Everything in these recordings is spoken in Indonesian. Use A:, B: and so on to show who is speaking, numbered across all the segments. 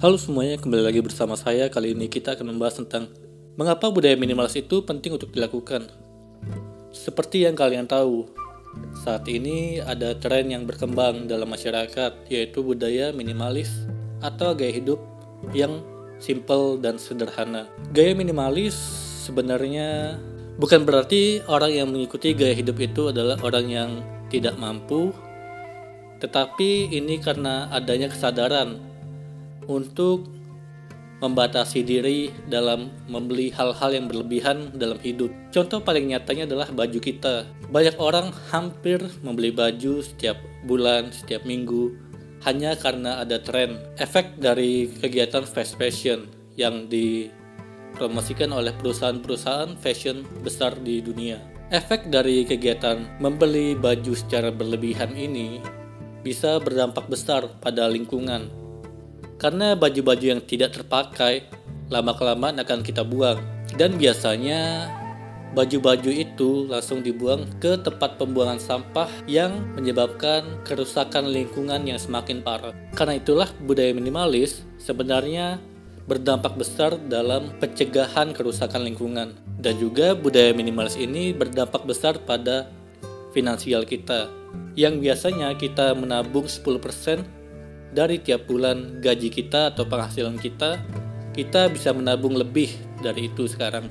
A: Halo semuanya, kembali lagi bersama saya. Kali ini kita akan membahas tentang mengapa budaya minimalis itu penting untuk dilakukan. Seperti yang kalian tahu, saat ini ada tren yang berkembang dalam masyarakat, yaitu budaya minimalis atau gaya hidup yang simple dan sederhana. Gaya minimalis sebenarnya bukan berarti orang yang mengikuti gaya hidup itu adalah orang yang tidak mampu, tetapi ini karena adanya kesadaran untuk membatasi diri dalam membeli hal-hal yang berlebihan dalam hidup. Contoh paling nyatanya adalah baju kita. Banyak orang hampir membeli baju setiap bulan, setiap minggu, hanya karena ada tren. Efek dari kegiatan fast fashion yang dipromosikan oleh perusahaan-perusahaan fashion besar di dunia. Efek dari kegiatan membeli baju secara berlebihan ini bisa berdampak besar pada lingkungan karena baju-baju yang tidak terpakai lama-kelamaan akan kita buang. Dan biasanya baju-baju itu langsung dibuang ke tempat pembuangan sampah yang menyebabkan kerusakan lingkungan yang semakin parah. Karena itulah budaya minimalis sebenarnya berdampak besar dalam pencegahan kerusakan lingkungan. Dan juga budaya minimalis ini berdampak besar pada finansial kita. Yang biasanya kita menabung 10% dari tiap bulan gaji kita atau penghasilan kita, kita bisa menabung lebih dari itu sekarang.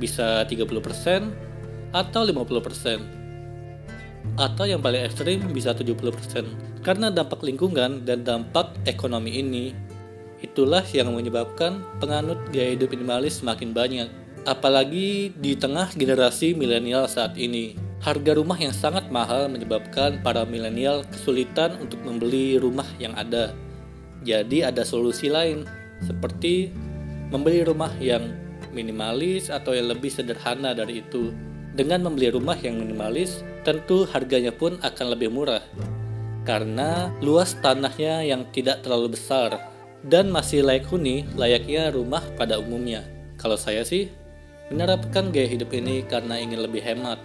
A: Bisa 30% atau 50%. Atau yang paling ekstrim bisa 70%. Karena dampak lingkungan dan dampak ekonomi ini, itulah yang menyebabkan penganut gaya hidup minimalis semakin banyak. Apalagi di tengah generasi milenial saat ini Harga rumah yang sangat mahal menyebabkan para milenial kesulitan untuk membeli rumah yang ada. Jadi ada solusi lain, seperti membeli rumah yang minimalis atau yang lebih sederhana dari itu. Dengan membeli rumah yang minimalis, tentu harganya pun akan lebih murah. Karena luas tanahnya yang tidak terlalu besar dan masih layak huni layaknya rumah pada umumnya. Kalau saya sih menerapkan gaya hidup ini karena ingin lebih hemat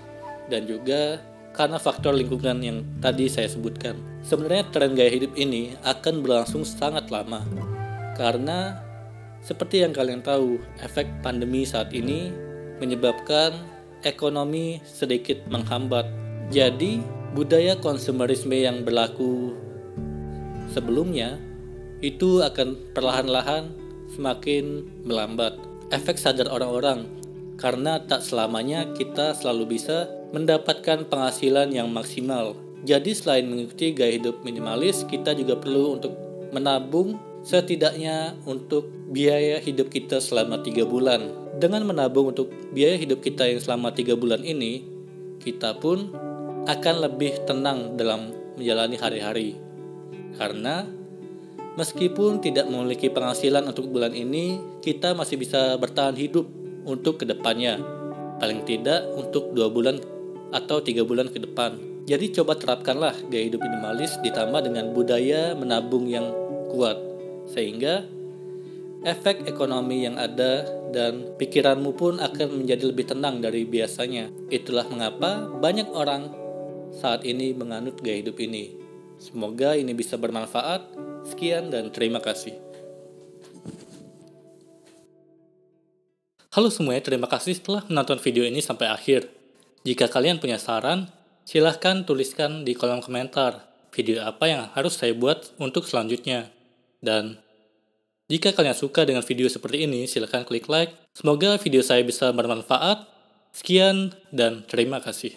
A: dan juga karena faktor lingkungan yang tadi saya sebutkan. Sebenarnya tren gaya hidup ini akan berlangsung sangat lama. Karena seperti yang kalian tahu, efek pandemi saat ini menyebabkan ekonomi sedikit menghambat. Jadi, budaya konsumerisme yang berlaku sebelumnya itu akan perlahan-lahan semakin melambat. Efek sadar orang-orang karena tak selamanya kita selalu bisa mendapatkan penghasilan yang maksimal. Jadi selain mengikuti gaya hidup minimalis, kita juga perlu untuk menabung setidaknya untuk biaya hidup kita selama tiga bulan. Dengan menabung untuk biaya hidup kita yang selama tiga bulan ini, kita pun akan lebih tenang dalam menjalani hari-hari. Karena meskipun tidak memiliki penghasilan untuk bulan ini, kita masih bisa bertahan hidup untuk ke depannya. Paling tidak untuk dua bulan atau tiga bulan ke depan. Jadi coba terapkanlah gaya hidup minimalis ditambah dengan budaya menabung yang kuat. Sehingga efek ekonomi yang ada dan pikiranmu pun akan menjadi lebih tenang dari biasanya. Itulah mengapa banyak orang saat ini menganut gaya hidup ini. Semoga ini bisa bermanfaat. Sekian dan terima kasih. Halo semuanya, terima kasih telah menonton video ini sampai akhir. Jika kalian punya saran, silahkan tuliskan di kolom komentar video apa yang harus saya buat untuk selanjutnya. Dan jika kalian suka dengan video seperti ini, silahkan klik like. Semoga video saya bisa bermanfaat. Sekian dan terima kasih.